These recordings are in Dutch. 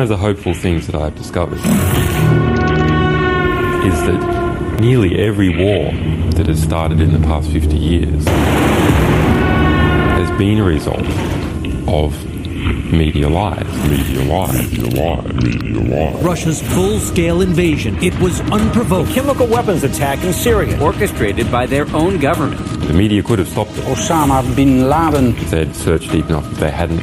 One of the hopeful things that I've discovered is that nearly every war that has started in the past 50 years has been a result of media lies, media lies, media lies, media lies. Russia's full-scale invasion. It was unprovoked. Chemical weapons attack in Syria, orchestrated by their own government. The media could have stopped it Osama bin Laden. if they'd searched deep enough, if they hadn't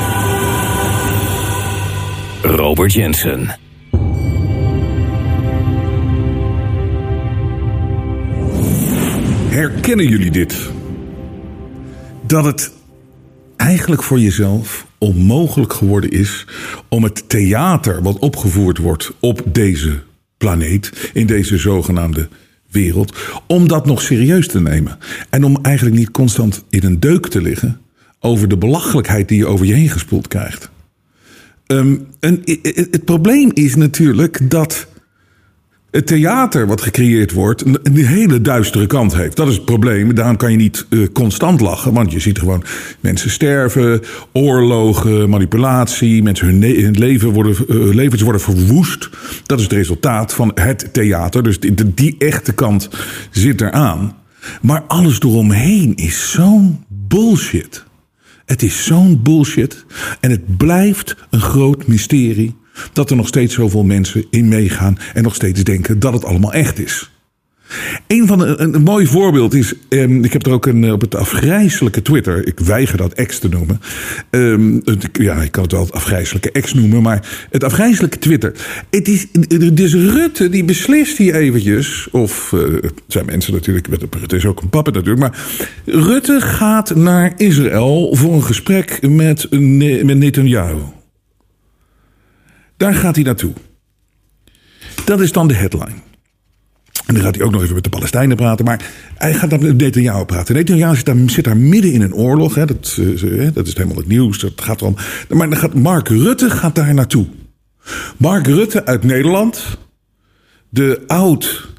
Robert Jensen. Herkennen jullie dit? Dat het eigenlijk voor jezelf onmogelijk geworden is om het theater wat opgevoerd wordt op deze planeet, in deze zogenaamde wereld, om dat nog serieus te nemen. En om eigenlijk niet constant in een deuk te liggen over de belachelijkheid die je over je heen gespoeld krijgt. Ehm, het probleem is natuurlijk dat het theater wat gecreëerd wordt een, hele duistere kant heeft. Dat is het probleem. Daarom kan je niet eh, constant lachen. Want je ziet gewoon mensen sterven, oorlogen, manipulatie. Mensen hun, hun leven worden, eh, levens worden verwoest. Dat is het resultaat van het theater. Dus die, die echte kant zit eraan. Maar alles eromheen is zo'n bullshit. Het is zo'n bullshit. En het blijft een groot mysterie dat er nog steeds zoveel mensen in meegaan en nog steeds denken dat het allemaal echt is. Een van een, mooi voorbeeld is, ehm, ik heb er ook een, eh, op het afgrijzelijke Twitter, ik weiger dat ex te noemen. Ehm, het- ja, ik kan het wel het afgrijzelijke ex noemen, maar het afgrijzelijke Twitter. Het is, het is Rutte die beslist hier eventjes, of eh, het zijn mensen natuurlijk, Rutte is ook een papa natuurlijk, maar Rutte gaat naar Israël voor een gesprek met, met Netanyahu. Daar gaat hij naartoe. Dat is dan de headline. En dan gaat hij ook nog even met de Palestijnen praten. Maar hij gaat dan met Netanyahu praten. Netanyahu zit daar, zit daar midden in een oorlog. Hè. Dat, eh, dat is helemaal het nieuws. Dat gaat erom. Maar dan gaat Mark Rutte gaat daar naartoe. Mark Rutte uit Nederland. De oud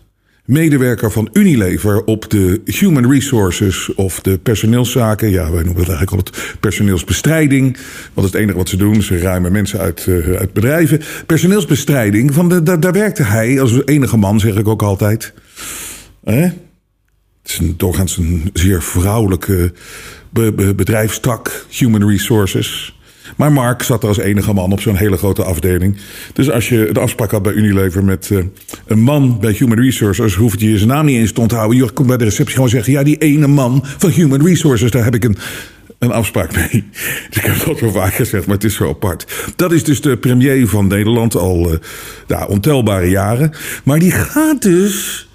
medewerker van Unilever op de human resources of de personeelszaken. Ja, wij noemen het eigenlijk altijd personeelsbestrijding. Want het enige wat ze doen, ze ruimen mensen uit, eh, uit bedrijven. Personeelsbestrijding, van de, daar, daar werkte hij als enige man, zeg ik ook altijd. Hè? Het is een, doorgaans een zeer vrouwelijke be- be- bedrijfstak, human resources. Maar Mark zat er als enige man op zo'n hele grote afdeling. Dus als je een afspraak had bij Unilever met eh, een man bij Human Resources, hoef je zijn naam niet eens te onthouden. Je kon bij de receptie gewoon zeggen: ja, die ene man van Human Resources, daar heb ik een, een afspraak mee. Dus ik heb dat wel vaak gezegd, maar het is zo apart. Dat is dus de premier van Nederland al ja, ontelbare jaren. Maar die gaat dus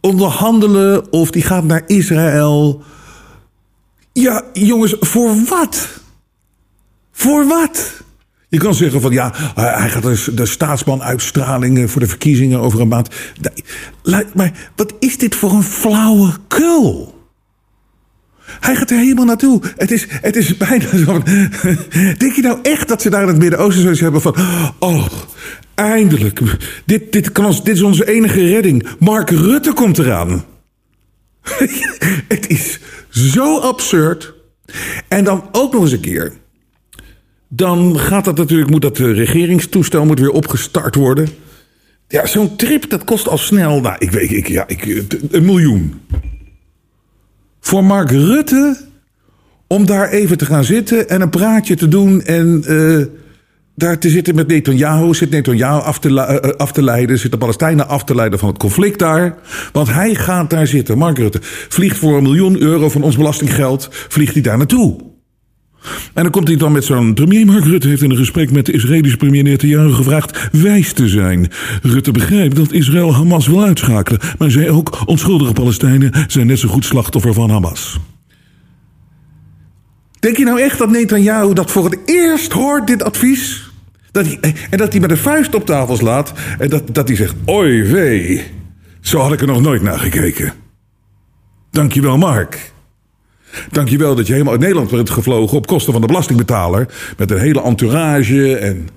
onderhandelen of die gaat naar Israël. Ja, jongens, voor wat? Voor wat? Je kan zeggen van ja, hij gaat de staatsman uitstraling voor de verkiezingen over een maand. Maar wat is dit voor een flauwe kul? Hij gaat er helemaal naartoe. Het is, het is bijna zo. Denk je nou echt dat ze daar in het Midden-Oosten zoiets hebben van. Oh, eindelijk. Dit, dit, kan ons, dit is onze enige redding. Mark Rutte komt eraan. het is zo absurd. En dan ook nog eens een keer. Dan gaat dat natuurlijk, moet dat eh, regeringstoestel moet weer opgestart worden. Ja, zo'n trip dat kost al snel, nou, ik weet, ik, ja, ik, eh, een miljoen. Voor Mark Rutte om daar even te gaan zitten en een praatje te doen en eh, daar te zitten met Netanyahu, zit Netanyahu af te, af te leiden, zit de Palestijnen af te leiden van het conflict daar. Want hij gaat daar zitten. Mark Rutte vliegt voor een miljoen euro van ons belastinggeld, vliegt hij daar naartoe. En dan komt hij dan met zo'n... Premier Mark Rutte heeft in een gesprek met de Israëlische premier Netanyahu gevraagd wijs te zijn. Rutte begrijpt dat Israël Hamas wil uitschakelen. Maar zei ook, onschuldige Palestijnen zijn net zo goed slachtoffer van Hamas. Denk je nou echt dat Netanyahu dat voor het eerst hoort, dit advies? Dat hij, en dat hij met een vuist op tafel slaat en dat, dat hij zegt: Oi wee, zo had ik er nog nooit naar gekeken. Dankjewel, Mark. Dankjewel dat je helemaal uit Nederland bent gevlogen op kosten van de belastingbetaler. Met een hele entourage en.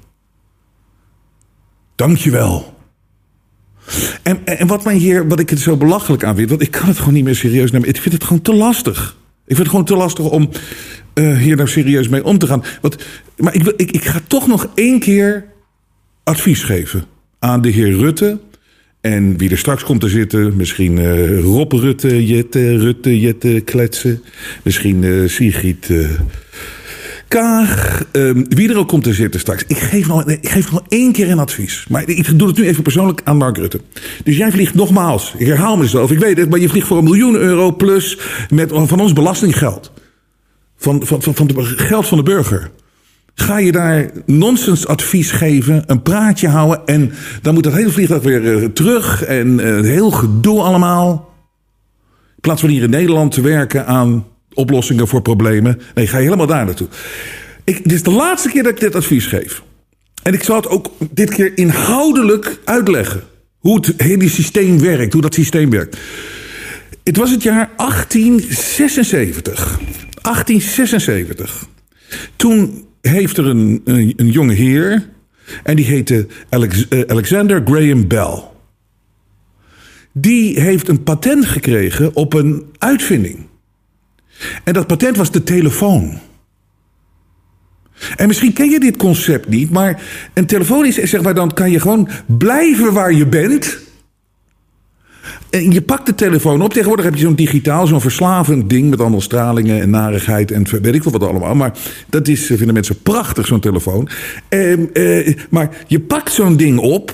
Dankjewel. En, en wat mij hier, wat ik het zo belachelijk aan vind, want ik kan het gewoon niet meer serieus nemen. Ik vind het gewoon te lastig. Ik vind het gewoon te lastig om uh, hier nou serieus mee om te gaan. Want, maar ik, ik, ik ga toch nog één keer advies geven aan de heer Rutte. En wie er straks komt te zitten, misschien uh, Rob Rutte, Jette, Rutte, Jette, Kletsen. Misschien uh, Sigrid uh, Kaag. Um, wie er ook komt te zitten straks. Ik geef, nog, ik geef nog één keer een advies. Maar ik doe het nu even persoonlijk aan Mark Rutte. Dus jij vliegt nogmaals, ik herhaal mezelf, ik weet het, maar je vliegt voor een miljoen euro plus met, van ons belastinggeld. Van, van, van, van het geld van de burger. Ga je daar nonsensadvies geven, een praatje houden en dan moet dat hele vliegtuig weer uh, terug en uh, heel gedoe allemaal. In plaats van hier in Nederland te werken aan oplossingen voor problemen. Nee, ga je helemaal daar naartoe. Ik, dit is de laatste keer dat ik dit advies geef. En ik zal het ook dit keer inhoudelijk uitleggen. Hoe het hele systeem werkt, hoe dat systeem werkt. Het was het jaar 1876. 1876. Toen heeft er een, een, jonge heer. En die heette uh, Alexander Graham Bell. Die heeft een patent gekregen op een uitvinding. En dat patent was de telefoon. En misschien ken je dit concept niet, maar een telefoon is, zeg maar, dan kan je gewoon blijven waar je bent. En je pakt de telefoon op. Tegenwoordig heb je zo'n digitaal, zo'n verslavend ding met allemaal stralingen en narigheid en weet ik wel wat allemaal. Maar dat is, vinden mensen prachtig, zo'n telefoon. Eh, eh, maar je pakt zo'n ding op.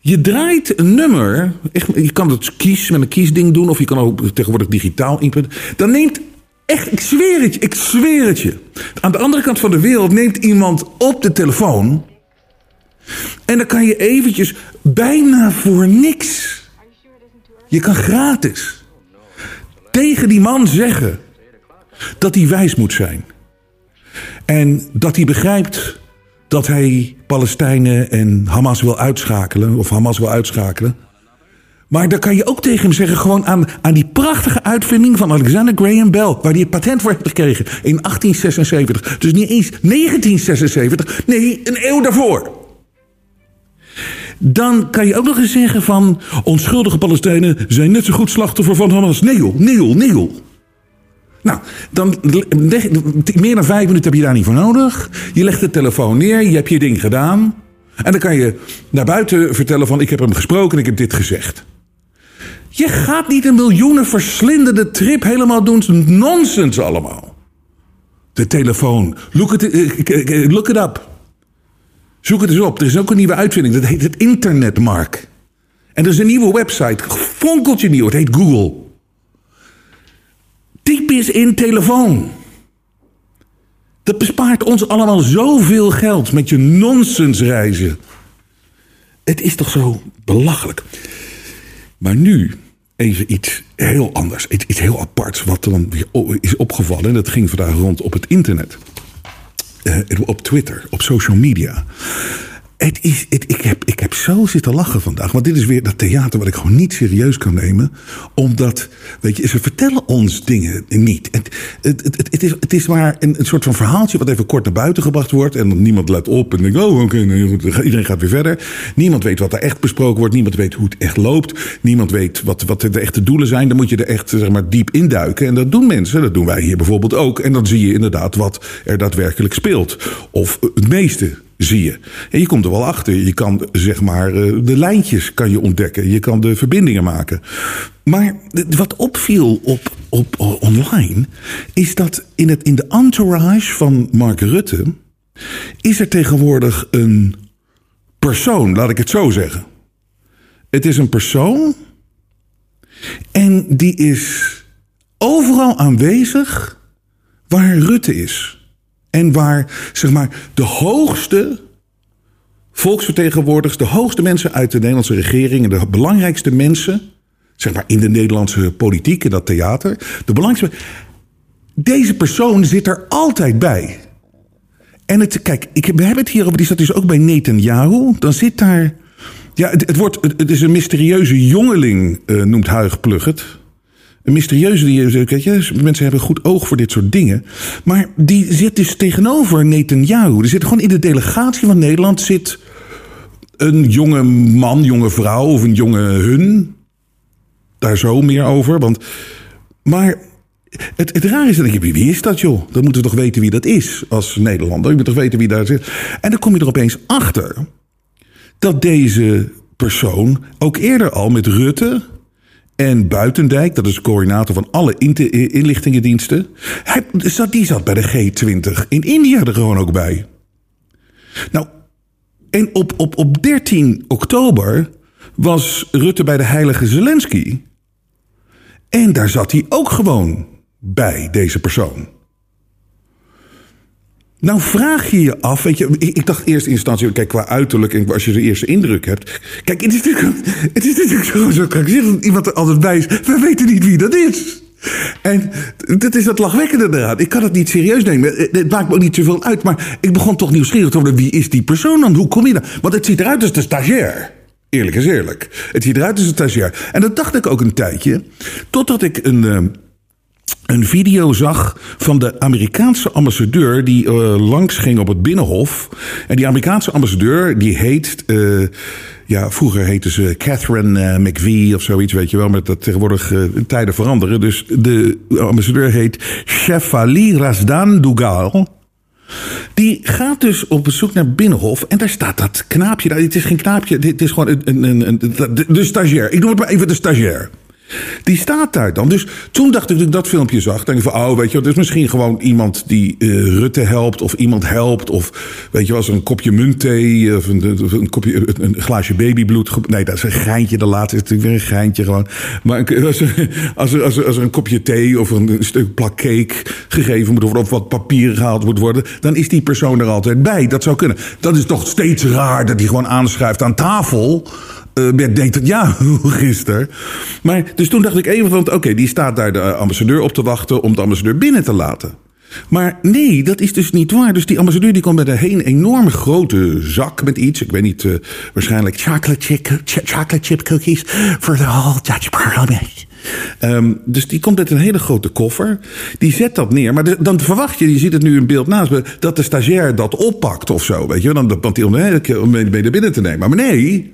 Je draait een nummer. Je kan het kies met een kiesding doen, of je kan ook tegenwoordig digitaal inputten. Dan neemt Echt, ik zweer het je, ik zweer het je. Aan de andere kant van de wereld neemt iemand op de telefoon. En dan kan je eventjes bijna voor niks. Je kan gratis tegen die man zeggen dat hij wijs moet zijn. En dat hij begrijpt dat hij Palestijnen en Hamas wil uitschakelen, of Hamas wil uitschakelen. Maar dan kan je ook tegen hem zeggen, gewoon aan, aan die prachtige uitvinding van Alexander Graham Bell, waar hij het patent voor heeft gekregen in 1876. Dus niet eens 1976, nee, een eeuw daarvoor. Dan kan je ook nog eens zeggen van onschuldige Palestijnen zijn net zo goed slachtoffer van Hamas. Nee Neil, Neil. Nou, dan meer dan vijf minuten heb je daar niet voor nodig. Je legt de telefoon neer, je hebt je ding gedaan. En dan kan je naar buiten vertellen van ik heb hem gesproken en ik heb dit gezegd. Je gaat niet een miljoenen verslindende trip helemaal doen. Nonsens allemaal. De telefoon. Look it, eh, eh, look it up. Zoek het eens op. Er is ook een nieuwe uitvinding. Dat heet het internet, Mark. En er is een nieuwe website. Fonkeltje nieuw. Het heet Google. Typisch in telefoon. Dat bespaart ons allemaal zoveel geld met je nonsensreizen. Het is toch zo belachelijk. Maar nu even iets heel anders. Iets heel aparts wat dan weer is opgevallen. En dat ging vandaag rond op het internet. Uh, op Twitter, op social media. Het is, het, ik, heb, ik heb zo zitten lachen vandaag. Want dit is weer dat theater wat ik gewoon niet serieus kan nemen. Omdat, weet je, ze vertellen ons dingen niet. Het, het, het, het, is, het is maar een, een soort van verhaaltje wat even kort naar buiten gebracht wordt. En niemand let op en denkt, oh oké, iedereen gaat weer verder. Niemand weet wat er echt besproken wordt. Niemand weet hoe het echt loopt. Niemand weet wat, wat de echte doelen zijn. Dan moet je er echt zeg maar, diep induiken. En dat doen mensen. Dat doen wij hier bijvoorbeeld ook. En dan zie je inderdaad wat er daadwerkelijk speelt. Of het meeste zie je. En je komt er wel achter. Je kan zeg maar eh, de lijntjes kan je ontdekken. Je kan de verbindingen maken. Maar wat opviel op, op, online is dat in, het, in de entourage van Mark Rutte is er tegenwoordig een persoon, laat ik het zo zeggen. Het is een persoon en die is overal aanwezig waar Rutte is. En waar, zeg maar, de hoogste volksvertegenwoordigers, de hoogste mensen uit de Nederlandse regering en de belangrijkste mensen, zeg maar in de Nederlandse politiek, in dat theater, de belangrijkste. Deze persoon zit er altijd bij. En het, kijk, ik, we hebben het hier over, die zat dus ook bij Netanyahu. Dan zit daar. Ja, het, wordt, het, is een mysterieuze jongeling, eh, noemt Huig Plug het. Een mysterieuze, die, weet je, mensen hebben goed oog voor dit soort dingen. Maar die zit dus tegenover Netanyahu. Er zit gewoon in de delegatie van Nederland zit een jonge man, jonge vrouw of een jonge hun. Daar zo meer over. Want, maar het, het raar is, dat ik, wie is dat joh? Dan moeten we toch weten wie dat is als Nederlander. Je moet toch weten wie daar zit. En dan kom je er opeens achter dat deze persoon ook eerder al met Rutte en Buitendijk, dat is de coördinator van alle inlichtingendiensten, hij, zat, die zat bij de G20 in India er gewoon ook bij. Nou, en op, op, op 13 oktober was Rutte bij de Heilige Zelensky. En daar zat hij ook gewoon bij, deze persoon. Nou vraag je je af, weet je, ik, dacht eerst in instantie, kijk qua uiterlijk en als je de eerste indruk hebt. Kijk, het is natuurlijk, het is natuurlijk zo, zo krankzinnig dat iemand er altijd bij is. We weten niet wie dat is. En dat is dat lachwekkende eraan. Ik kan het niet serieus nemen. Het maakt me ook niet zoveel uit. Maar ik begon toch nieuwsgierig te worden. Wie is die persoon dan? Hoe kom je daar? Want het ziet eruit als de stagiair. Eerlijk is eerlijk. Het ziet eruit als een stagiair. En dat dacht ik ook een tijdje. Totdat ik een, eh, een video zag van de Amerikaanse ambassadeur die uh, langs ging op het Binnenhof. En die Amerikaanse ambassadeur die heet, uh, ja, vroeger heette ze Catherine uh, McVie of zoiets, weet je wel, maar dat tegenwoordig tijden veranderen. Dus de ambassadeur heet Shefali Razdan Dougal. Die gaat dus op bezoek naar Binnenhof en daar staat dat knaapje. Het is geen knaapje, het is gewoon een, een, een, de stagiair. Ik noem het maar even de stagiair. Die staat daar dan. Dus toen dacht ik dat ik dat filmpje zag. Denk ik van, oh, weet je, het is misschien gewoon iemand die uh, Rutte helpt. Of iemand helpt. Of, weet je wel, als een kopje muntthee. Of een, kopje, een glaasje babybloed. Nee, dat is een geintje. De laatste is natuurlijk weer een geintje gewoon. Maar als er, als er, als er, als een kopje thee of een stuk plak cake gegeven moet worden. Of wat papier gehaald moet worden. Dan is die persoon er altijd bij. Dat zou kunnen. Dat is toch steeds raar dat hij gewoon aanschuift aan tafel uh, denkt dat ja, gisteren. Maar dus toen dacht ik even van, oké, die staat daar de ambassadeur op te wachten om de ambassadeur binnen te laten. Maar nee, dat is dus niet waar. Dus die ambassadeur die kwam bij de heen enorme grote zak met iets. Ik weet niet, uh, waarschijnlijk chocolate chip, cookies for the whole Dutch parliament. Um, dus die komt met een hele grote koffer. Die zet dat neer. Maar dan verwacht je, je ziet het nu in beeld naast me, dat de stagiair dat oppakt of zo. Weet je, want die om mee naar binnen te nemen. Maar nee,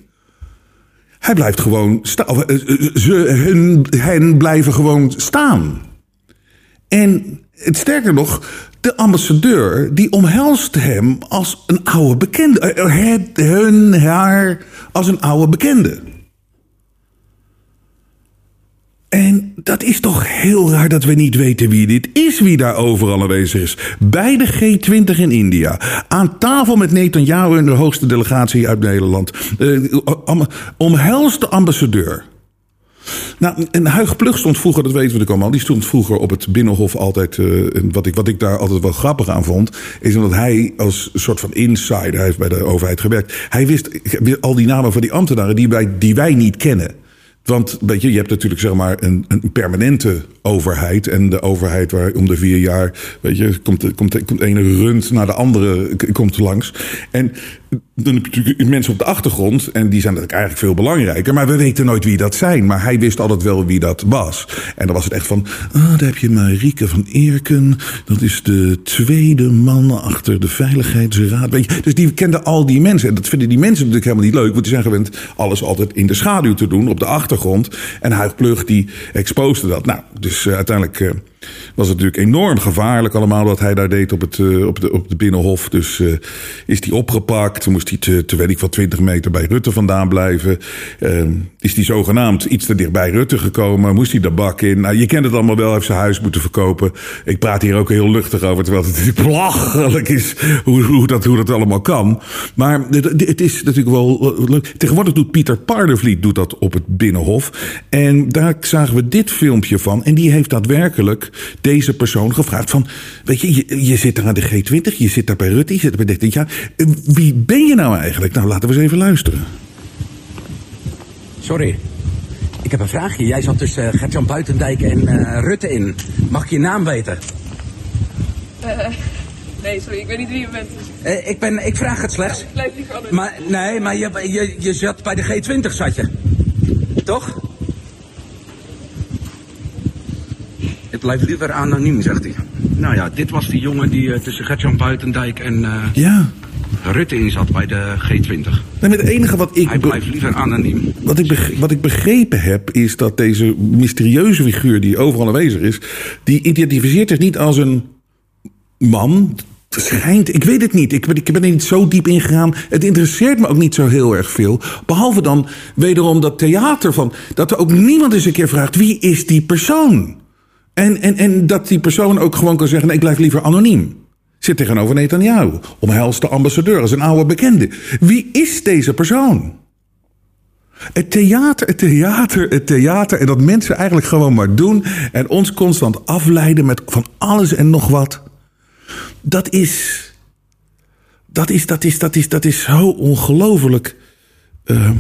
hij blijft gewoon staan. Eh, eh, ze, hun, hen blijven gewoon staan. En het sterker nog, de ambassadeur die omhelst hem als een oude bekende. Eh, hun, haar als een oude bekende. En dat is toch heel raar dat we niet weten wie dit is, wie daar overal aanwezig is. Bij de G20 in India. Aan tafel met Netanyahu en de hoogste delegatie uit Nederland. Uh, omhelst de ambassadeur. Nou, en Huig Plug stond vroeger, dat weten we allemaal, die stond vroeger op het Binnenhof altijd. Uh, wat, ik, wat ik daar altijd wel grappig aan vond, is omdat hij als soort van insider, hij heeft bij de overheid gewerkt. Hij wist al die namen van die ambtenaren die wij, die wij niet kennen. Want weet je, je hebt natuurlijk zeg maar een, een permanente overheid. En de overheid waar om de vier jaar, weet je, komt, komt, komt de ene rund naar de andere komt langs. En dan heb je natuurlijk mensen op de achtergrond. En die zijn eigenlijk veel belangrijker. Maar we weten nooit wie dat zijn. Maar hij wist altijd wel wie dat was. En dan was het echt van. Oh, daar heb je Marieke van Eerken. Dat is de tweede man achter de Veiligheidsraad. Weet je, dus die kenden al die mensen. En dat vinden die mensen natuurlijk helemaal niet leuk. Want die zijn gewend alles altijd in de schaduw te doen. Op de achtergrond. En Huig Plug die exposeerde dat. Nou, dus uh, uiteindelijk. Was het natuurlijk enorm gevaarlijk allemaal wat hij daar deed op het, uh, op de, op de Binnenhof. Dus uh, is hij opgepakt. Moest hij te, weet ik van 20 meter bij Rutte vandaan blijven. Uh, is hij zogenaamd iets te dicht bij Rutte gekomen. Moest hij de bak in. Nou, je kent het allemaal wel. Heeft zijn huis moeten verkopen. Ik praat hier ook heel luchtig over. Terwijl het belachelijk is hoe, hoe, dat, hoe dat allemaal kan. Maar het is natuurlijk wel. Tegenwoordig doet Pieter Paardenvliet doet dat op het Binnenhof. En daar zagen we dit filmpje van. En die heeft daadwerkelijk deze persoon gevraagd van... Weet je, je, je zit daar aan de G20, je zit daar bij Rutte, je zit daar bij dit jaar. Eh, wie ben je nou eigenlijk? Nou, laten we eens even luisteren. Sorry, ik heb een vraagje. Jij zat tussen uh, Gertjan Buitendijk en uh, Rutte in. Mag ik je naam weten? Uh, Nee, sorry, ik weet niet wie je bent. Eh, ik, ben, ik vraag het slechts. Blijf liever anoniem. Maar nee, maar je, je, je zat bij de G20, zat je. Toch? Ik blijf liever anoniem, zegt hij. Nou ja, dit was die jongen die eh, tussen Gertjan Buitendijk en eh, Ja. Rutte in zat bij de G20. Nee, maar het enige wat ik, Hij blijft liever anoniem. wat, ik wat ik begrepen heb, is dat deze mysterieuze figuur die overal aanwezig is, die identificeert zich niet als een man. Het schijnt, ik weet het niet. Ik ben, ik ben er niet zo diep ingegaan. Het interesseert me ook niet zo heel erg veel. Behalve dan wederom dat theater van. Dat er ook niemand eens een keer vraagt: wie is die persoon? En, en, en dat die persoon ook gewoon kan zeggen: ik blijf liever anoniem. Zit tegenover Netanyahu. Omhelst de ambassadeur als een oude bekende. Wie is deze persoon? Het theater, het theater, het theater. En dat mensen eigenlijk gewoon maar doen. En ons constant afleiden met van alles en nog wat. Dat is. Dat is, dat is, dat is, dat is zo ongelooflijk eh,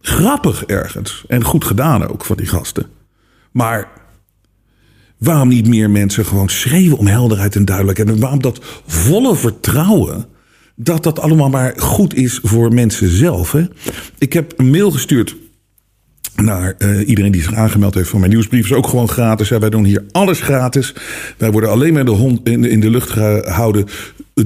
grappig ergens. En goed gedaan ook van die gasten. Maar waarom niet meer mensen gewoon schreeuwen om helderheid en duidelijkheid? En waarom dat volle vertrouwen dat dat allemaal maar goed is voor mensen zelf? Hè? Ik heb een mail gestuurd naar eh, iedereen die zich aangemeld heeft voor mijn nieuwsbrief. is ook gewoon gratis. Wij doen hier alles gratis. Wij worden alleen maar de, hond, in de lucht gehouden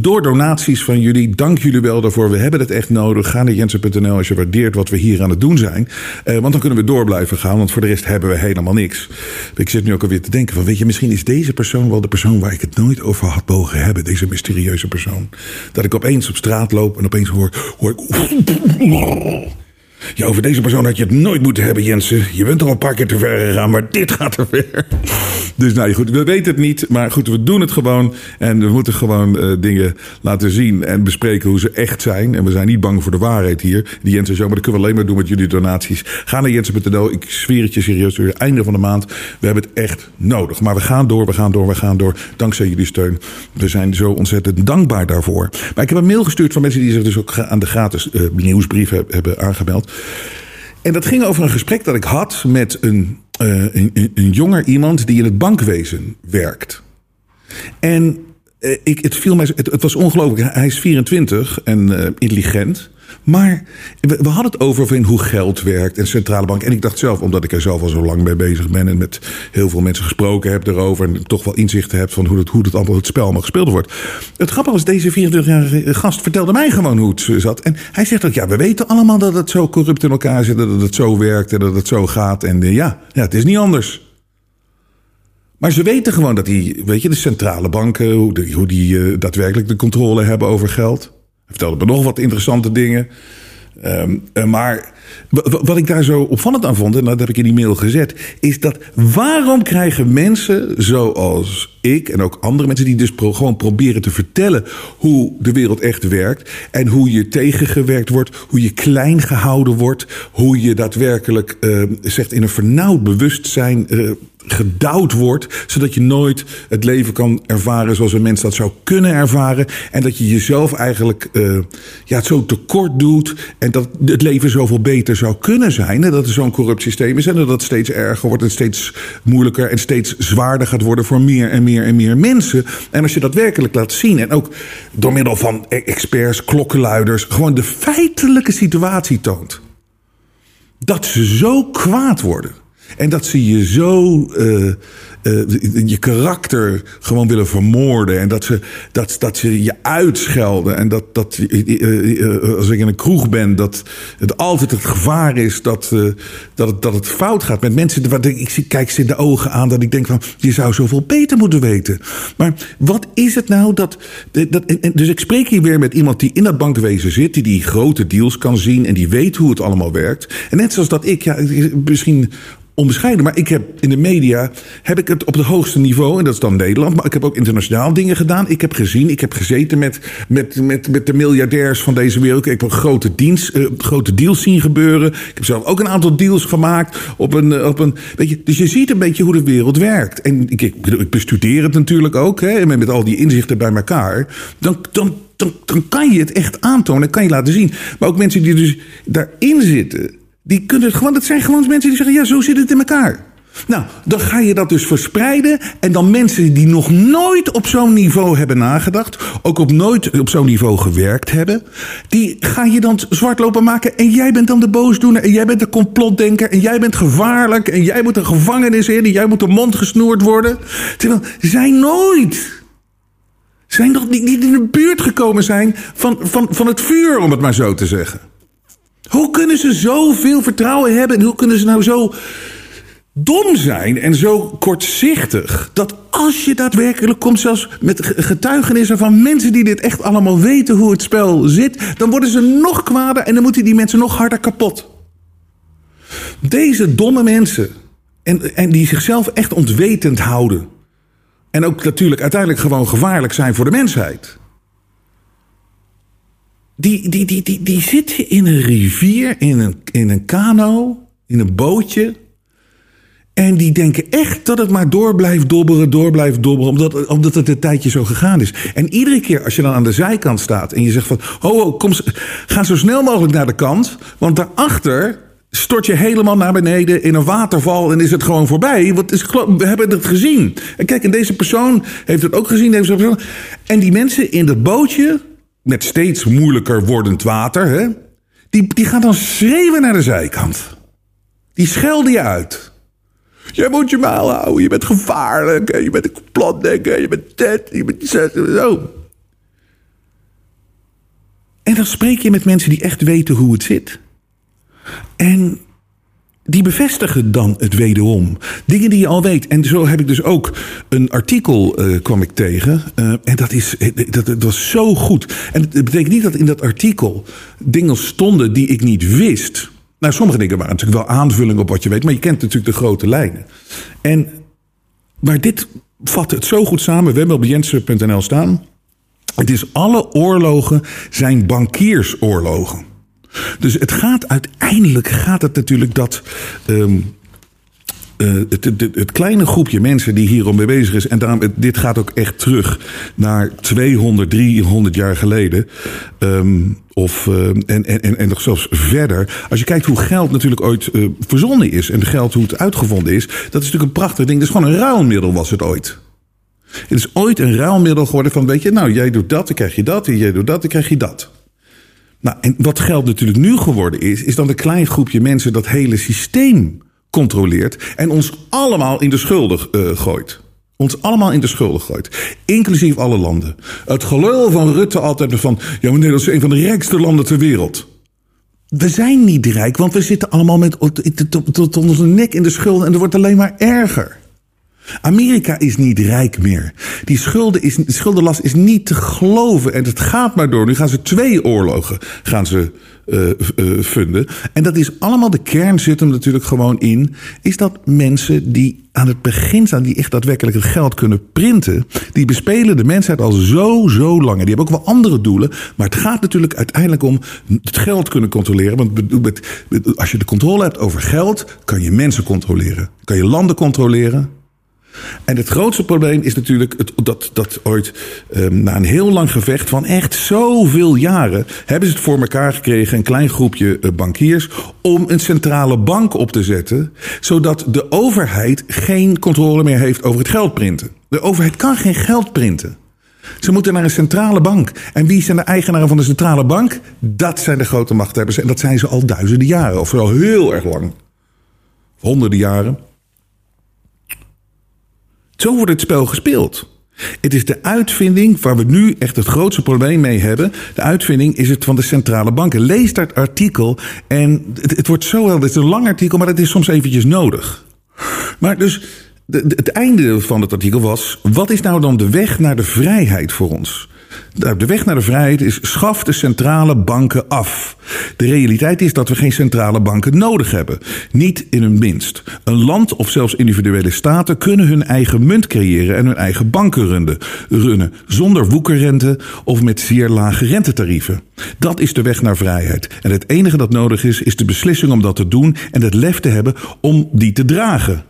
door donaties van jullie. Dank jullie wel daarvoor. We hebben het echt nodig. Ga naar jensen.nl als je waardeert wat we hier aan het doen zijn. Eh, want dan kunnen we door blijven gaan. Want voor de rest hebben we helemaal niks. Ik zit nu ook alweer te denken van... weet je, misschien is deze persoon wel de persoon... waar ik het nooit over had mogen hebben. Deze mysterieuze persoon. Dat ik opeens op straat loop en opeens hoor... hoor ik... Ja, over deze persoon had je het nooit moeten hebben, Jensen. Je bent al een paar keer te ver gegaan, maar dit gaat te ver. Dus nou goed, we weten het niet. Maar goed, we doen het gewoon. En we moeten gewoon eh, dingen laten zien en bespreken hoe ze echt zijn. En we zijn niet bang voor de waarheid hier. Die Jensen zo, maar dat kunnen we alleen maar doen met jullie donaties. Ga naar jensen.nl. Ik zweer het je serieus, het einde van de maand. We hebben het echt nodig. Maar we gaan door, we gaan door, we gaan door. Dankzij jullie steun. We zijn zo ontzettend dankbaar daarvoor. Maar ik heb een mail gestuurd van mensen die zich dus ook aan de gratis eh, nieuwsbrief heb- hebben aangemeld. En dat ging over een gesprek dat ik had met een, eh, een, een, jonger iemand die in het bankwezen werkt. En ik, het, viel mij, het, was ongelooflijk. Hij is 24 en eh, intelligent. Maar we, hadden het over hoe geld werkt en centrale bank. En ik dacht zelf, omdat ik er zelf al zo lang mee bezig ben... en met heel veel mensen gesproken heb erover... en toch wel inzichten heb van hoe het, hoe allemaal het spel allemaal gespeeld wordt. Het grappige was, deze 24-jarige gast vertelde mij gewoon hoe het zat. En hij zegt ook, ja, we weten allemaal dat het zo corrupt in elkaar zit... dat het zo werkt en dat het zo gaat. En eh, ja, ja, het is niet anders. Maar ze weten gewoon dat die, weet je, de centrale banken, hoe, hoe die eh, daadwerkelijk de controle hebben over geld. Hij vertelde me nog wat interessante dingen. Ehm, eh, maar wa- wa- wat ik daar zo opvallend aan vond, en dat heb ik in die mail gezet, is dat waarom krijgen mensen zoals ik en ook andere mensen die dus pro- gewoon proberen te vertellen hoe de wereld echt werkt en hoe je tegengewerkt wordt, hoe je klein gehouden wordt, hoe je daadwerkelijk eh, zegt in een vernauwd bewustzijn eh, gedouwd wordt, zodat je nooit het leven kan ervaren zoals een mens dat zou kunnen ervaren. En dat je jezelf eigenlijk eh, ja, het zo tekort doet en dat het leven zoveel beter zou kunnen zijn. En dat er zo'n corrupt systeem is en dat het steeds erger wordt en steeds moeilijker en steeds zwaarder gaat worden voor meer en meer en meer mensen. En als je dat werkelijk laat zien en ook door middel van experts, klokkenluiders, gewoon de feitelijke situatie toont dat ze zo kwaad worden. En dat ze je zo eh, eh, je karakter gewoon willen vermoorden. En dat ze, dat, dat ze je uitschelden. En dat, dat eh, als ik in een kroeg ben, dat het altijd het gevaar is dat, dat, het, dat het fout gaat met mensen. Wat ik, ik kijk ze in de ogen aan dat ik denk van, je zou zoveel beter moeten weten. Maar wat is het nou dat. dat dus ik spreek hier weer met iemand die in dat bankwezen zit, die die grote deals kan zien en die weet hoe het allemaal werkt. En net zoals dat ik, ja, misschien onbescheiden. Maar ik heb in de media heb ik het op het hoogste niveau, en dat is dan Nederland. Maar ik heb ook internationaal dingen gedaan. Ik heb gezien, ik heb gezeten met, met, met, met de miljardairs van deze wereld. Ik heb grote, dienst, eh, grote deals zien gebeuren. Ik heb zelf ook een aantal deals gemaakt. Op een, eh, op een, weet je, dus je ziet een beetje hoe de wereld werkt. En ik, ik, bestudeer het natuurlijk ook, hè, met, met al die inzichten bij elkaar. Dan, dan, dan, dan kan je het echt aantonen en kan je laten zien. Maar ook mensen die dus daarin zitten. Die kunnen het gewoon, dat zijn gewoon mensen die zeggen: ja, zo zit het in elkaar. Nou, dan ga je dat dus verspreiden. En dan mensen die nog nooit op zo'n niveau hebben nagedacht. Ook op nooit op zo'n niveau gewerkt hebben. Die ga je dan zwart lopen maken. En jij bent dan de boosdoener. En jij bent de complotdenker. En jij bent gevaarlijk. En jij moet de gevangenis in. En jij moet de mond gesnoerd worden. Terwijl zij nooit zijn nog niet in de buurt gekomen zijn van, van, van het vuur, om het maar zo te zeggen. Hoe kunnen ze zoveel vertrouwen hebben en hoe kunnen ze nou zo dom zijn en zo kortzichtig. Dat als je daadwerkelijk komt, zelfs met getuigenissen van mensen die dit echt allemaal weten hoe het spel zit, dan worden ze nog kwader en dan moeten die mensen nog harder kapot. Deze domme mensen, en, en die zichzelf echt ontwetend houden, en ook natuurlijk uiteindelijk gewoon gevaarlijk zijn voor de mensheid. Die, die, die, die, die zitten in een rivier, in een, in een kano, in een bootje. En die denken echt dat het maar door blijft dobberen, door blijft dobberen, omdat, omdat het een tijdje zo gegaan is. En iedere keer als je dan aan de zijkant staat en je zegt van, oh, oh kom, ga zo snel mogelijk naar de kant, want daarachter stort je helemaal naar beneden in een waterval en is het gewoon voorbij. Want is, we hebben het gezien. En kijk, en deze persoon heeft het ook gezien. Deze persoon. En die mensen in dat bootje, met steeds moeilijker wordend water, hè, die, die gaan dan schreeuwen naar de zijkant. Die schelden je uit. Jij moet je maal houden, je bent gevaarlijk, je bent een complotdenker, je bent dit, je bent zo. En dan spreek je met mensen die echt weten hoe het zit. En die bevestigen dan het wederom. Dingen die je al weet. En zo heb ik dus ook een artikel uh, kwam ik tegen. Uh, en dat, is, dat, dat was zo goed. En het betekent niet dat in dat artikel dingen stonden die ik niet wist. Nou, sommige dingen waren natuurlijk wel aanvulling op wat je weet. Maar je kent natuurlijk de grote lijnen. En, maar dit vat het zo goed samen. We hebben op jensen.nl staan. Het is alle oorlogen zijn bankiersoorlogen. Dus het gaat uiteindelijk gaat het natuurlijk dat. Um, uh, het, het, kleine groepje mensen die hierom mee bezig is, en daarom, dit gaat ook echt terug naar 200, 300 jaar geleden. Um, of, uh, en, en, en nog zelfs verder. Als je kijkt hoe geld natuurlijk ooit uh, verzonnen is en geld hoe het uitgevonden is, dat is natuurlijk een prachtig ding. Dat is gewoon een ruilmiddel, was het ooit. Het is ooit een ruilmiddel geworden van, weet je, nou, jij doet dat, dan krijg je dat, en jij doet dat, dan krijg je dat. Nou, en wat geld natuurlijk nu geworden is, is dat een klein groepje mensen dat hele systeem controleert en ons allemaal in de schulden uh, gooit. Ons allemaal in de schulden gooit. Inclusief alle landen. Het gelul van Rutte altijd van. Ja, maar Nederland is een van de rijkste landen ter wereld. We zijn niet rijk, want we zitten allemaal met tot onze nek in de schulden en het wordt alleen maar erger. Amerika is niet rijk meer. Die schulden is, de schuldenlast is niet te geloven. En het gaat maar door. Nu gaan ze twee oorlogen gaan ze, uh, uh, funden. En dat is allemaal, de kern zit hem natuurlijk gewoon in. Is dat mensen die aan het begin staan, die echt daadwerkelijk het geld kunnen printen. Die bespelen de mensheid al zo, zo lang. Die hebben ook wel andere doelen. Maar het gaat natuurlijk uiteindelijk om het geld kunnen controleren. Want als je de controle hebt over geld, kan je mensen controleren. Kan je landen controleren. En het grootste probleem is natuurlijk het, dat, dat ooit um, na een heel lang gevecht van echt zoveel jaren hebben ze het voor elkaar gekregen, een klein groepje uh, bankiers, om een centrale bank op te zetten, zodat de overheid geen controle meer heeft over het geld printen. De overheid kan geen geld printen. Ze moeten naar een centrale bank. En wie zijn de eigenaren van de centrale bank? Dat zijn de grote machthebbers. En dat zijn ze al duizenden jaren, of wel heel erg lang. Honderden jaren. Zo wordt het spel gespeeld. Het is de uitvinding waar we nu echt het grootste probleem mee hebben. De uitvinding is het van de centrale banken. Lees dat artikel en het, wordt zo wel. Het is een lang artikel, maar het is soms eventjes nodig. Maar dus het einde van het artikel was: wat is nou dan de weg naar de vrijheid voor ons? De weg naar de vrijheid is schaf de centrale banken af. De realiteit is dat we geen centrale banken nodig hebben. Niet in hun minst. Een land of zelfs individuele staten kunnen hun eigen munt creëren en hun eigen banken runnen, runnen zonder woekerrente of met zeer lage rentetarieven. Dat is de weg naar vrijheid. En het enige dat nodig is, is de beslissing om dat te doen en het lef te hebben om die te dragen.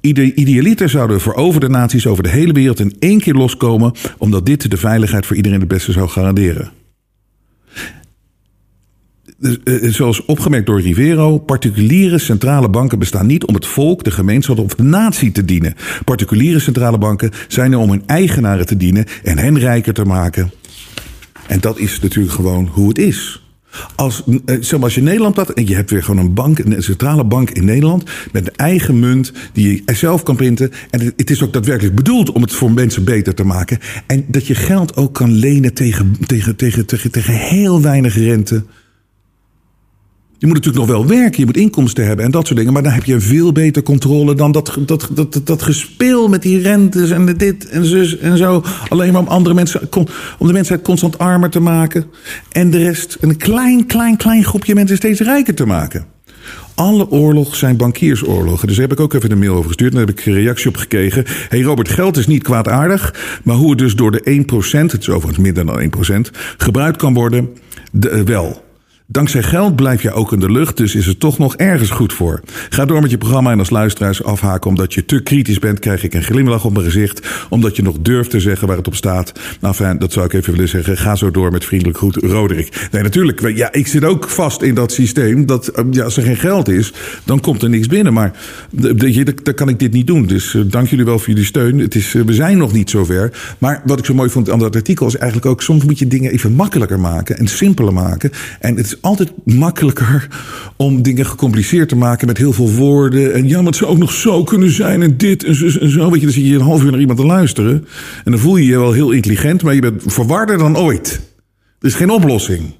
Idealiter zouden veroverde naties over de hele wereld in één keer loskomen, omdat dit de veiligheid voor iedereen het beste zou garanderen. eh, zoals opgemerkt door Rivero, particuliere centrale banken bestaan niet om het volk, de gemeenschap of de natie te dienen. Particuliere centrale banken zijn er om hun eigenaren te dienen en hen rijker te maken. En dat is natuurlijk gewoon hoe het is. Als, eh, zeg je Nederland dat en je hebt weer gewoon een bank, een centrale bank in Nederland met een eigen munt die je zelf kan printen. En het, het is ook daadwerkelijk bedoeld om het voor mensen beter te maken. En dat je geld ook kan lenen tegen, tegen, tegen, tegen, tegen heel weinig rente. Je moet natuurlijk nog wel werken, je moet inkomsten hebben en dat soort dingen. Maar dan heb je veel beter controle dan dat, dat, dat, dat, gespeel met die rentes en dit en zus en zo. Alleen maar om andere mensen, om de mensheid constant armer te maken. En de rest, een klein, klein, klein groepje mensen steeds rijker te maken. Alle oorlogen zijn bankiersoorlogen. Dus daar heb ik ook even een mail over gestuurd. Daar heb ik een reactie op gekregen. hey Robert, geld is niet kwaadaardig. Maar hoe het dus door de 1%, het is overigens minder dan 1%, gebruikt kan worden, de, wel. Dankzij geld blijf je ook in de lucht, dus is het toch nog ergens goed voor. Ga door met je programma en als luisteraars afhaken omdat je te kritisch bent, krijg ik een glimlach op mijn gezicht. Omdat je nog durft te zeggen waar het op staat. Nou, fijn, dat zou ik even willen zeggen. Ga zo door met vriendelijk goed, Roderick. Nee, natuurlijk. Ja, ik zit ook vast in dat systeem. Dat eh, ja, als er geen geld is, dan komt er niks binnen. Maar dan kan ik dit niet doen. Dus uh, dank jullie wel voor jullie steun. Het is, uh, we zijn nog niet zover. Maar wat ik zo mooi vond aan dat artikel is eigenlijk ook soms moet je dingen even makkelijker maken en simpeler maken. En het is altijd makkelijker om dingen gecompliceerd te maken met heel veel woorden. En ja, maar het zou ook nog zo kunnen zijn en dit en zo. En zo. Weet je, dan zit je een half uur naar iemand te luisteren. En dan voel je je wel heel intelligent, maar je bent verwarder dan ooit. Er is geen oplossing.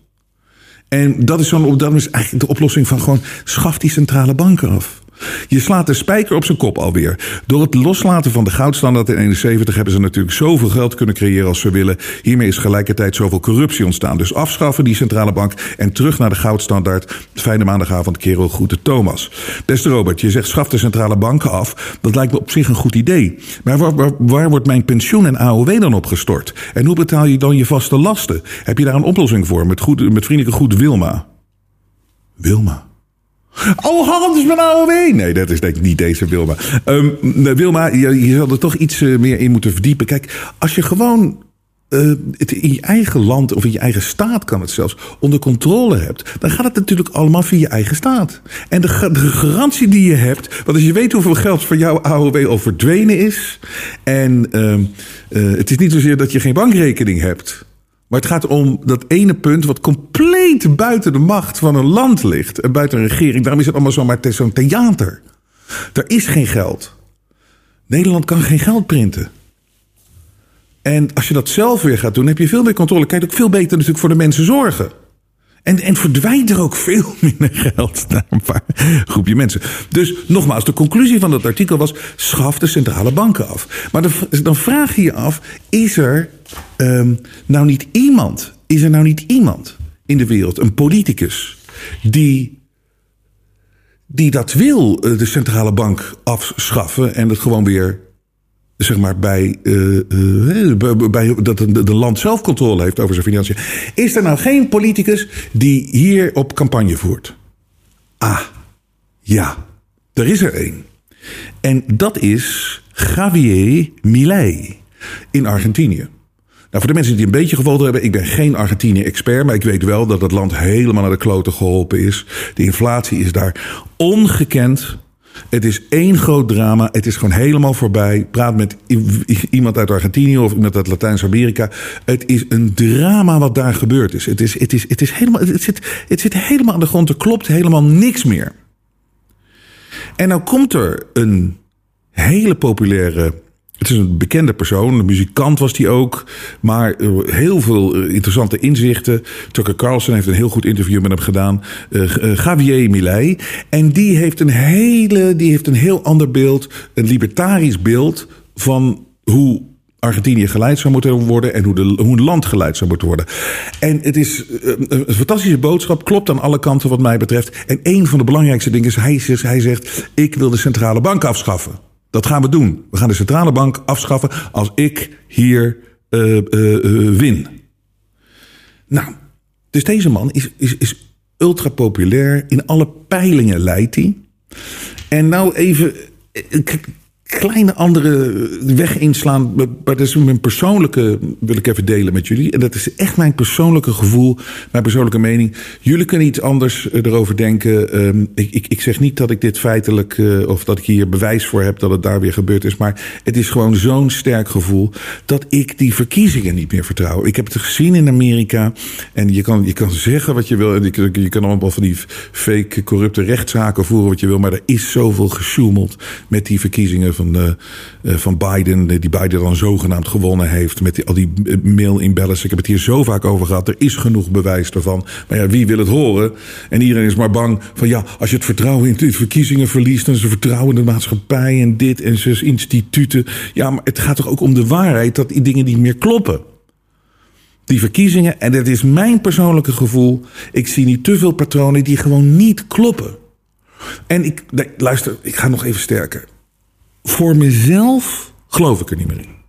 En dat is, zo'n, dat is eigenlijk de oplossing van gewoon schaf die centrale banken af. Je slaat de spijker op zijn kop alweer. Door het loslaten van de goudstandaard in 71 hebben ze natuurlijk zoveel geld kunnen creëren als ze willen. Hiermee is gelijkertijd zoveel corruptie ontstaan. Dus afschaffen die centrale bank en terug naar de goudstandaard. Fijne maandagavond, kerel, groete Thomas. Beste Robert, je zegt schaf de centrale banken af. Dat lijkt me op zich een goed idee. Maar waar, waar, waar wordt mijn pensioen en AOW dan opgestort? En hoe betaal je dan je vaste lasten? Heb je daar een oplossing voor met, goed, met vriendelijke goed Wilma? Wilma. Oh, Hans is AOW. Nee, dat is denk ik niet deze Wilma. Um, Wilma, je, je zal er toch iets uh, meer in moeten verdiepen. Kijk, als je gewoon het in je eigen land of in je eigen staat kan het zelfs onder controle hebt, dan gaat het natuurlijk allemaal via je eigen staat. En de, garantie die je hebt, want als je weet hoeveel geld voor jouw AOW al verdwenen is, en uh, het is niet zozeer dat je geen bankrekening hebt. Maar het gaat om dat ene punt wat compleet buiten de macht van een land ligt. En buiten een regering. Daarom is het allemaal zomaar zo'n theater. Er is geen geld. Nederland kan geen geld printen. En als je dat zelf weer gaat doen, heb je veel meer controle. Je ook veel beter natuurlijk voor de mensen zorgen. En, en verdwijnt er ook veel minder geld naar een paar groepje mensen. Dus nogmaals, de conclusie van dat artikel was: schaf de centrale banken af. Maar dan, vraag je je af: is er um, nou niet iemand, is er nou niet iemand in de wereld, een politicus, die die dat wil, eh, de centrale bank afschaffen en het gewoon weer zeg maar, bij, uh, uh, bij dat de, de land zelf controle heeft over zijn financiën. Is er nou geen politicus die hier op campagne voert? Ah, ja, er is er één. En dat is Javier Milei in Argentinië. Nou, voor de mensen die een beetje gevolgd hebben, ik ben geen Argentinië-expert, maar ik weet wel dat het land helemaal naar de kloten geholpen is. De inflatie is daar ongekend. Het is één groot drama. Het is gewoon helemaal voorbij. Praat met iemand uit Argentinië of iemand uit Latijns-Amerika. Het is een drama wat daar gebeurd is. Het, is, het, is, het, is helemaal, het, zit, het zit helemaal aan de grond. Er klopt helemaal niks meer. En nou komt er een hele populaire is een bekende persoon, een muzikant was hij ook. Maar heel veel eh, interessante inzichten. Tucker Carlson heeft een heel goed interview met hem gedaan. Uh, Javier Milei. En die heeft een hele, die heeft een heel ander beeld. Een libertarisch beeld van hoe Argentinië geleid zou moeten worden en hoe, de, hoe een land geleid zou moeten worden. En het is een fantastische boodschap, klopt aan alle kanten wat mij betreft. En een van de belangrijkste dingen is, hij, hij zegt, ik wil de centrale bank afschaffen. Dat gaan we doen. We gaan de centrale bank afschaffen als ik hier uh, uh, win. Nou, dus deze man is, is, is ultra populair. In alle peilingen leidt hij. En nou even. Kleine andere weg inslaan. Maar dat is mijn persoonlijke, wil ik even delen met jullie. En dat is echt mijn persoonlijke gevoel, mijn persoonlijke mening. Jullie kunnen iets anders eh, erover denken. Um, ik, ik, ik zeg niet dat ik dit feitelijk, uh, of dat ik hier bewijs voor heb dat het daar weer gebeurd is. Maar het is gewoon zo'n sterk gevoel dat ik die verkiezingen niet meer vertrouw. Ik heb het gezien in Amerika. En je kan, je kan zeggen wat je wil. En je, je kan allemaal van die fake, corrupte rechtszaken voeren wat je wil. Maar er is zoveel gesjoemeld met die verkiezingen van, uh, van Biden. Die Biden dan zogenaamd gewonnen heeft. Met al die mail-in-bellers. Ik heb het hier zo vaak over gehad. Er is genoeg bewijs ervan. Maar ja, wie wil het horen? En iedereen is maar bang van ja, als je het vertrouwen in de verkiezingen verliest. Dan is er vertrouwen in de maatschappij en dit en zes instituten. Ja, maar het gaat toch ook om de waarheid dat die dingen niet meer kloppen. Die verkiezingen, en dat is mijn persoonlijke gevoel. Ik zie niet te veel patronen die gewoon niet kloppen. En ik, luister, ik ga nog even sterker. Voor mezelf geloof ik er niet meer in.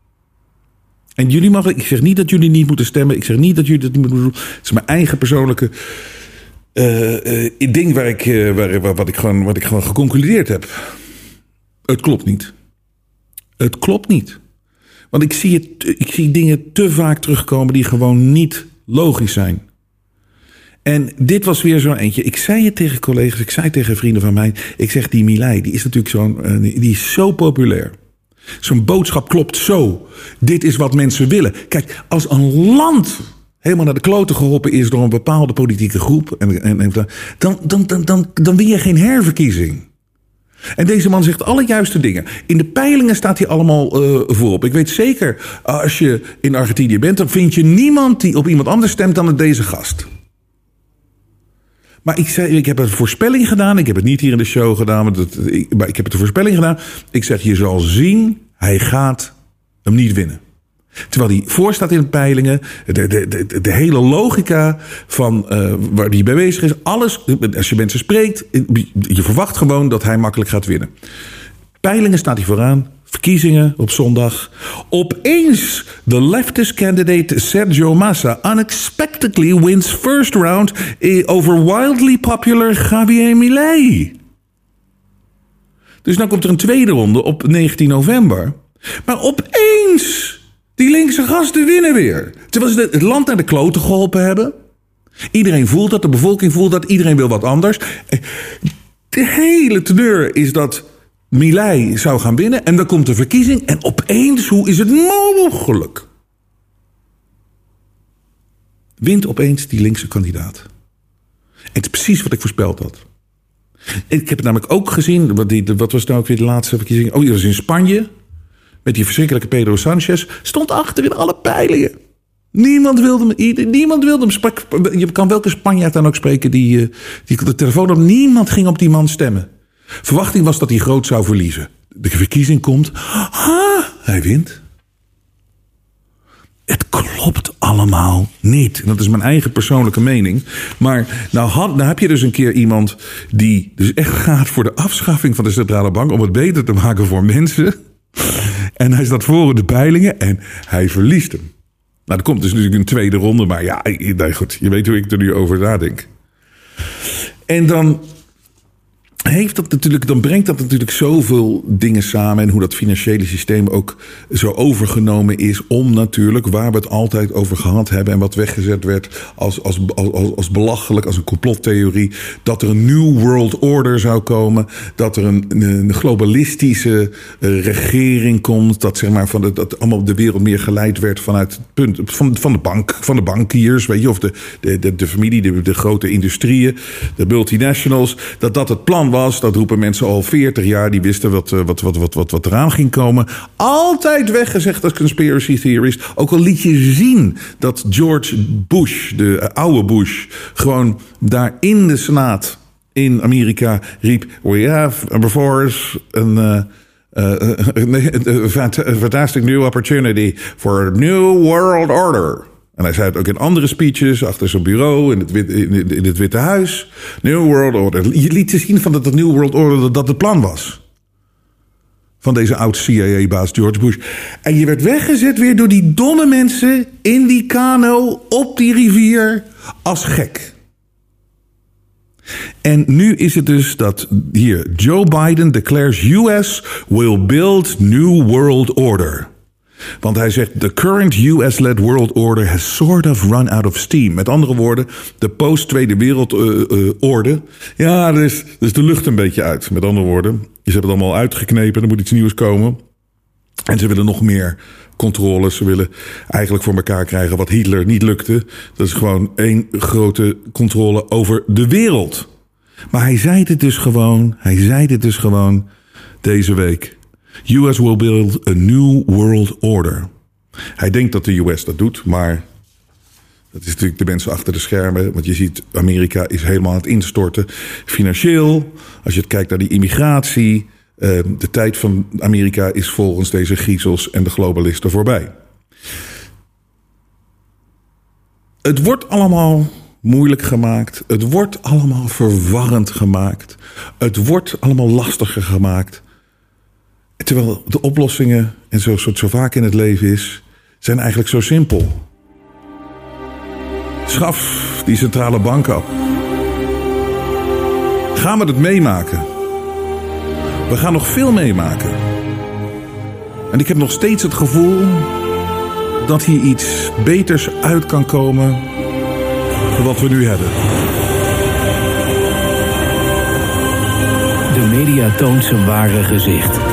En jullie mag, ik zeg niet dat jullie niet moeten stemmen. Ik zeg niet dat jullie dat niet moeten doen. Het is mijn eigen persoonlijke uh, uh, ding waar ik, waar, waar, wat, ik gewoon, wat ik gewoon geconcludeerd heb. Het klopt niet. Het klopt niet. Want ik zie, het, ik zie dingen te vaak terugkomen die gewoon niet logisch zijn. En dit was weer zo'n eentje. Ik zei het tegen collega's, ik zei tegen vrienden van mij. Ik zeg, die Milei, die is natuurlijk zo'n, die is zo populair. Zo'n boodschap klopt zo. Dit is wat mensen willen. Kijk, als een land helemaal naar de kloten geholpen is door een bepaalde politieke groep. En, en, en dan, dan, dan, dan, dan win je geen herverkiezing. En deze man zegt alle juiste dingen. In de peilingen staat hij allemaal uh, voorop. Ik weet zeker, als je in Argentinië bent, dan vind je niemand die op iemand anders stemt dan deze gast. Maar ik, zei, ik heb een voorspelling gedaan. Ik heb het niet hier in de show gedaan, maar, dat, ik, maar ik heb het een voorspelling gedaan. Ik zeg, je zal zien, hij gaat hem niet winnen. Terwijl hij voorstaat in de peilingen. De, de, de, de hele logica van uh, waar hij bij bezig is. Alles, als je mensen spreekt, je verwacht gewoon dat hij makkelijk gaat winnen. Peilingen staat hij vooraan. Verkiezingen op zondag. Opeens de leftist candidate Sergio Massa unexpectedly wins first round over wildly popular Javier Milei. Dus dan komt er een tweede ronde op 19 november. Maar opeens die linkse gasten winnen weer. Terwijl ze het land naar de kloten geholpen hebben. Iedereen voelt dat, de bevolking voelt dat, iedereen wil wat anders. De hele teneur is dat Milei zou gaan winnen en dan komt de verkiezing en opeens, hoe is het mogelijk? Wint opeens die linkse kandidaat. En het is precies wat ik voorspeld had. Ik heb het namelijk ook gezien, wat, die, wat was nou ook weer de laatste verkiezing? Oh, die was in Spanje met die verschrikkelijke Pedro Sanchez, stond achter in alle peilingen. Niemand wilde hem. Niemand wilde hem. Je kan welke Spanjaard dan ook spreken die, eh, die de telefoon op. Niemand ging op die man stemmen. Verwachting was dat hij groot zou verliezen. De verkiezing komt. Ah, hij wint. Het klopt allemaal niet. Dat is mijn eigen persoonlijke mening. Maar nou, had, nou heb je dus een keer iemand die dus echt gaat voor de afschaffing van de centrale bank. om het beter te maken voor mensen. En hij staat voor de peilingen en hij verliest hem. Nou, er komt dus natuurlijk een tweede ronde, maar ja, nee, goed, je weet hoe ik er nu over nadenk. En dan heeft dat natuurlijk, dan brengt dat natuurlijk zoveel dingen samen. En hoe dat financiële systeem ook zo overgenomen is. Om natuurlijk, waar we het altijd over gehad hebben. En wat weggezet werd als, als, als, als belachelijk, als een complottheorie. Dat er een New World Order zou komen. Dat er een, een globalistische eh, regering komt. Dat zeg maar van de, dat allemaal de wereld meer geleid werd vanuit het punt van, van de bank, van de bankiers. Weet je, of de, de, de, de familie, de, de grote industrieën, de multinationals. Dat dat het plan was. Dat roepen mensen al 40 jaar. Die wisten wat, wat, wat, wat, wat, wat eraan ging komen. Altijd weggezegd als conspiracy theorist. Ook al liet je zien dat George Bush, de oude Bush, gewoon daar in de Senaat in Amerika riep: We have before us een. Uh, fantastic new opportunity for a new world order. En hij zei het ook in andere speeches, achter zijn bureau, in het, in, het Witte Huis. New World Order. Je liet zien van dat het New World Order dat het plan was. Van deze oud-CIA-baas George Bush. En je werd weggezet weer door die domme mensen in die kano op die rivier als gek. En nu is het dus dat hier Joe Biden declares US will build new world order. Want hij zegt: The current US-led world order has sort of run out of steam. Met andere woorden, de post-Tweede Wereldorde. Uh, uh, ja, er is, er is de lucht een beetje uit. Met andere woorden, ze hebben het allemaal uitgeknepen. Er moet iets nieuws komen. En ze willen nog meer controles. Ze willen eigenlijk voor elkaar krijgen wat Hitler niet lukte. Dat is gewoon één grote controle over de wereld. Maar hij zei dit dus gewoon. Hij zei dit dus gewoon deze week. US will build a new world order. Hij denkt dat de US dat doet, maar dat is natuurlijk de mensen achter de schermen. Want je ziet, Amerika is helemaal aan het instorten. Financieel, als je het kijkt naar die immigratie. Ehm, de tijd van Amerika is volgens deze griezels en de globalisten voorbij. Het wordt allemaal moeilijk gemaakt. Het wordt allemaal verwarrend gemaakt. Het wordt allemaal lastiger gemaakt. Terwijl de oplossingen, en zoals het zo vaak in het leven is, zijn eigenlijk zo simpel. Schaf die centrale bank op. Gaan we het meemaken? We gaan nog veel meemaken. En ik heb nog steeds het gevoel dat hier iets beters uit kan komen dan wat we nu hebben. De media toont zijn ware gezicht.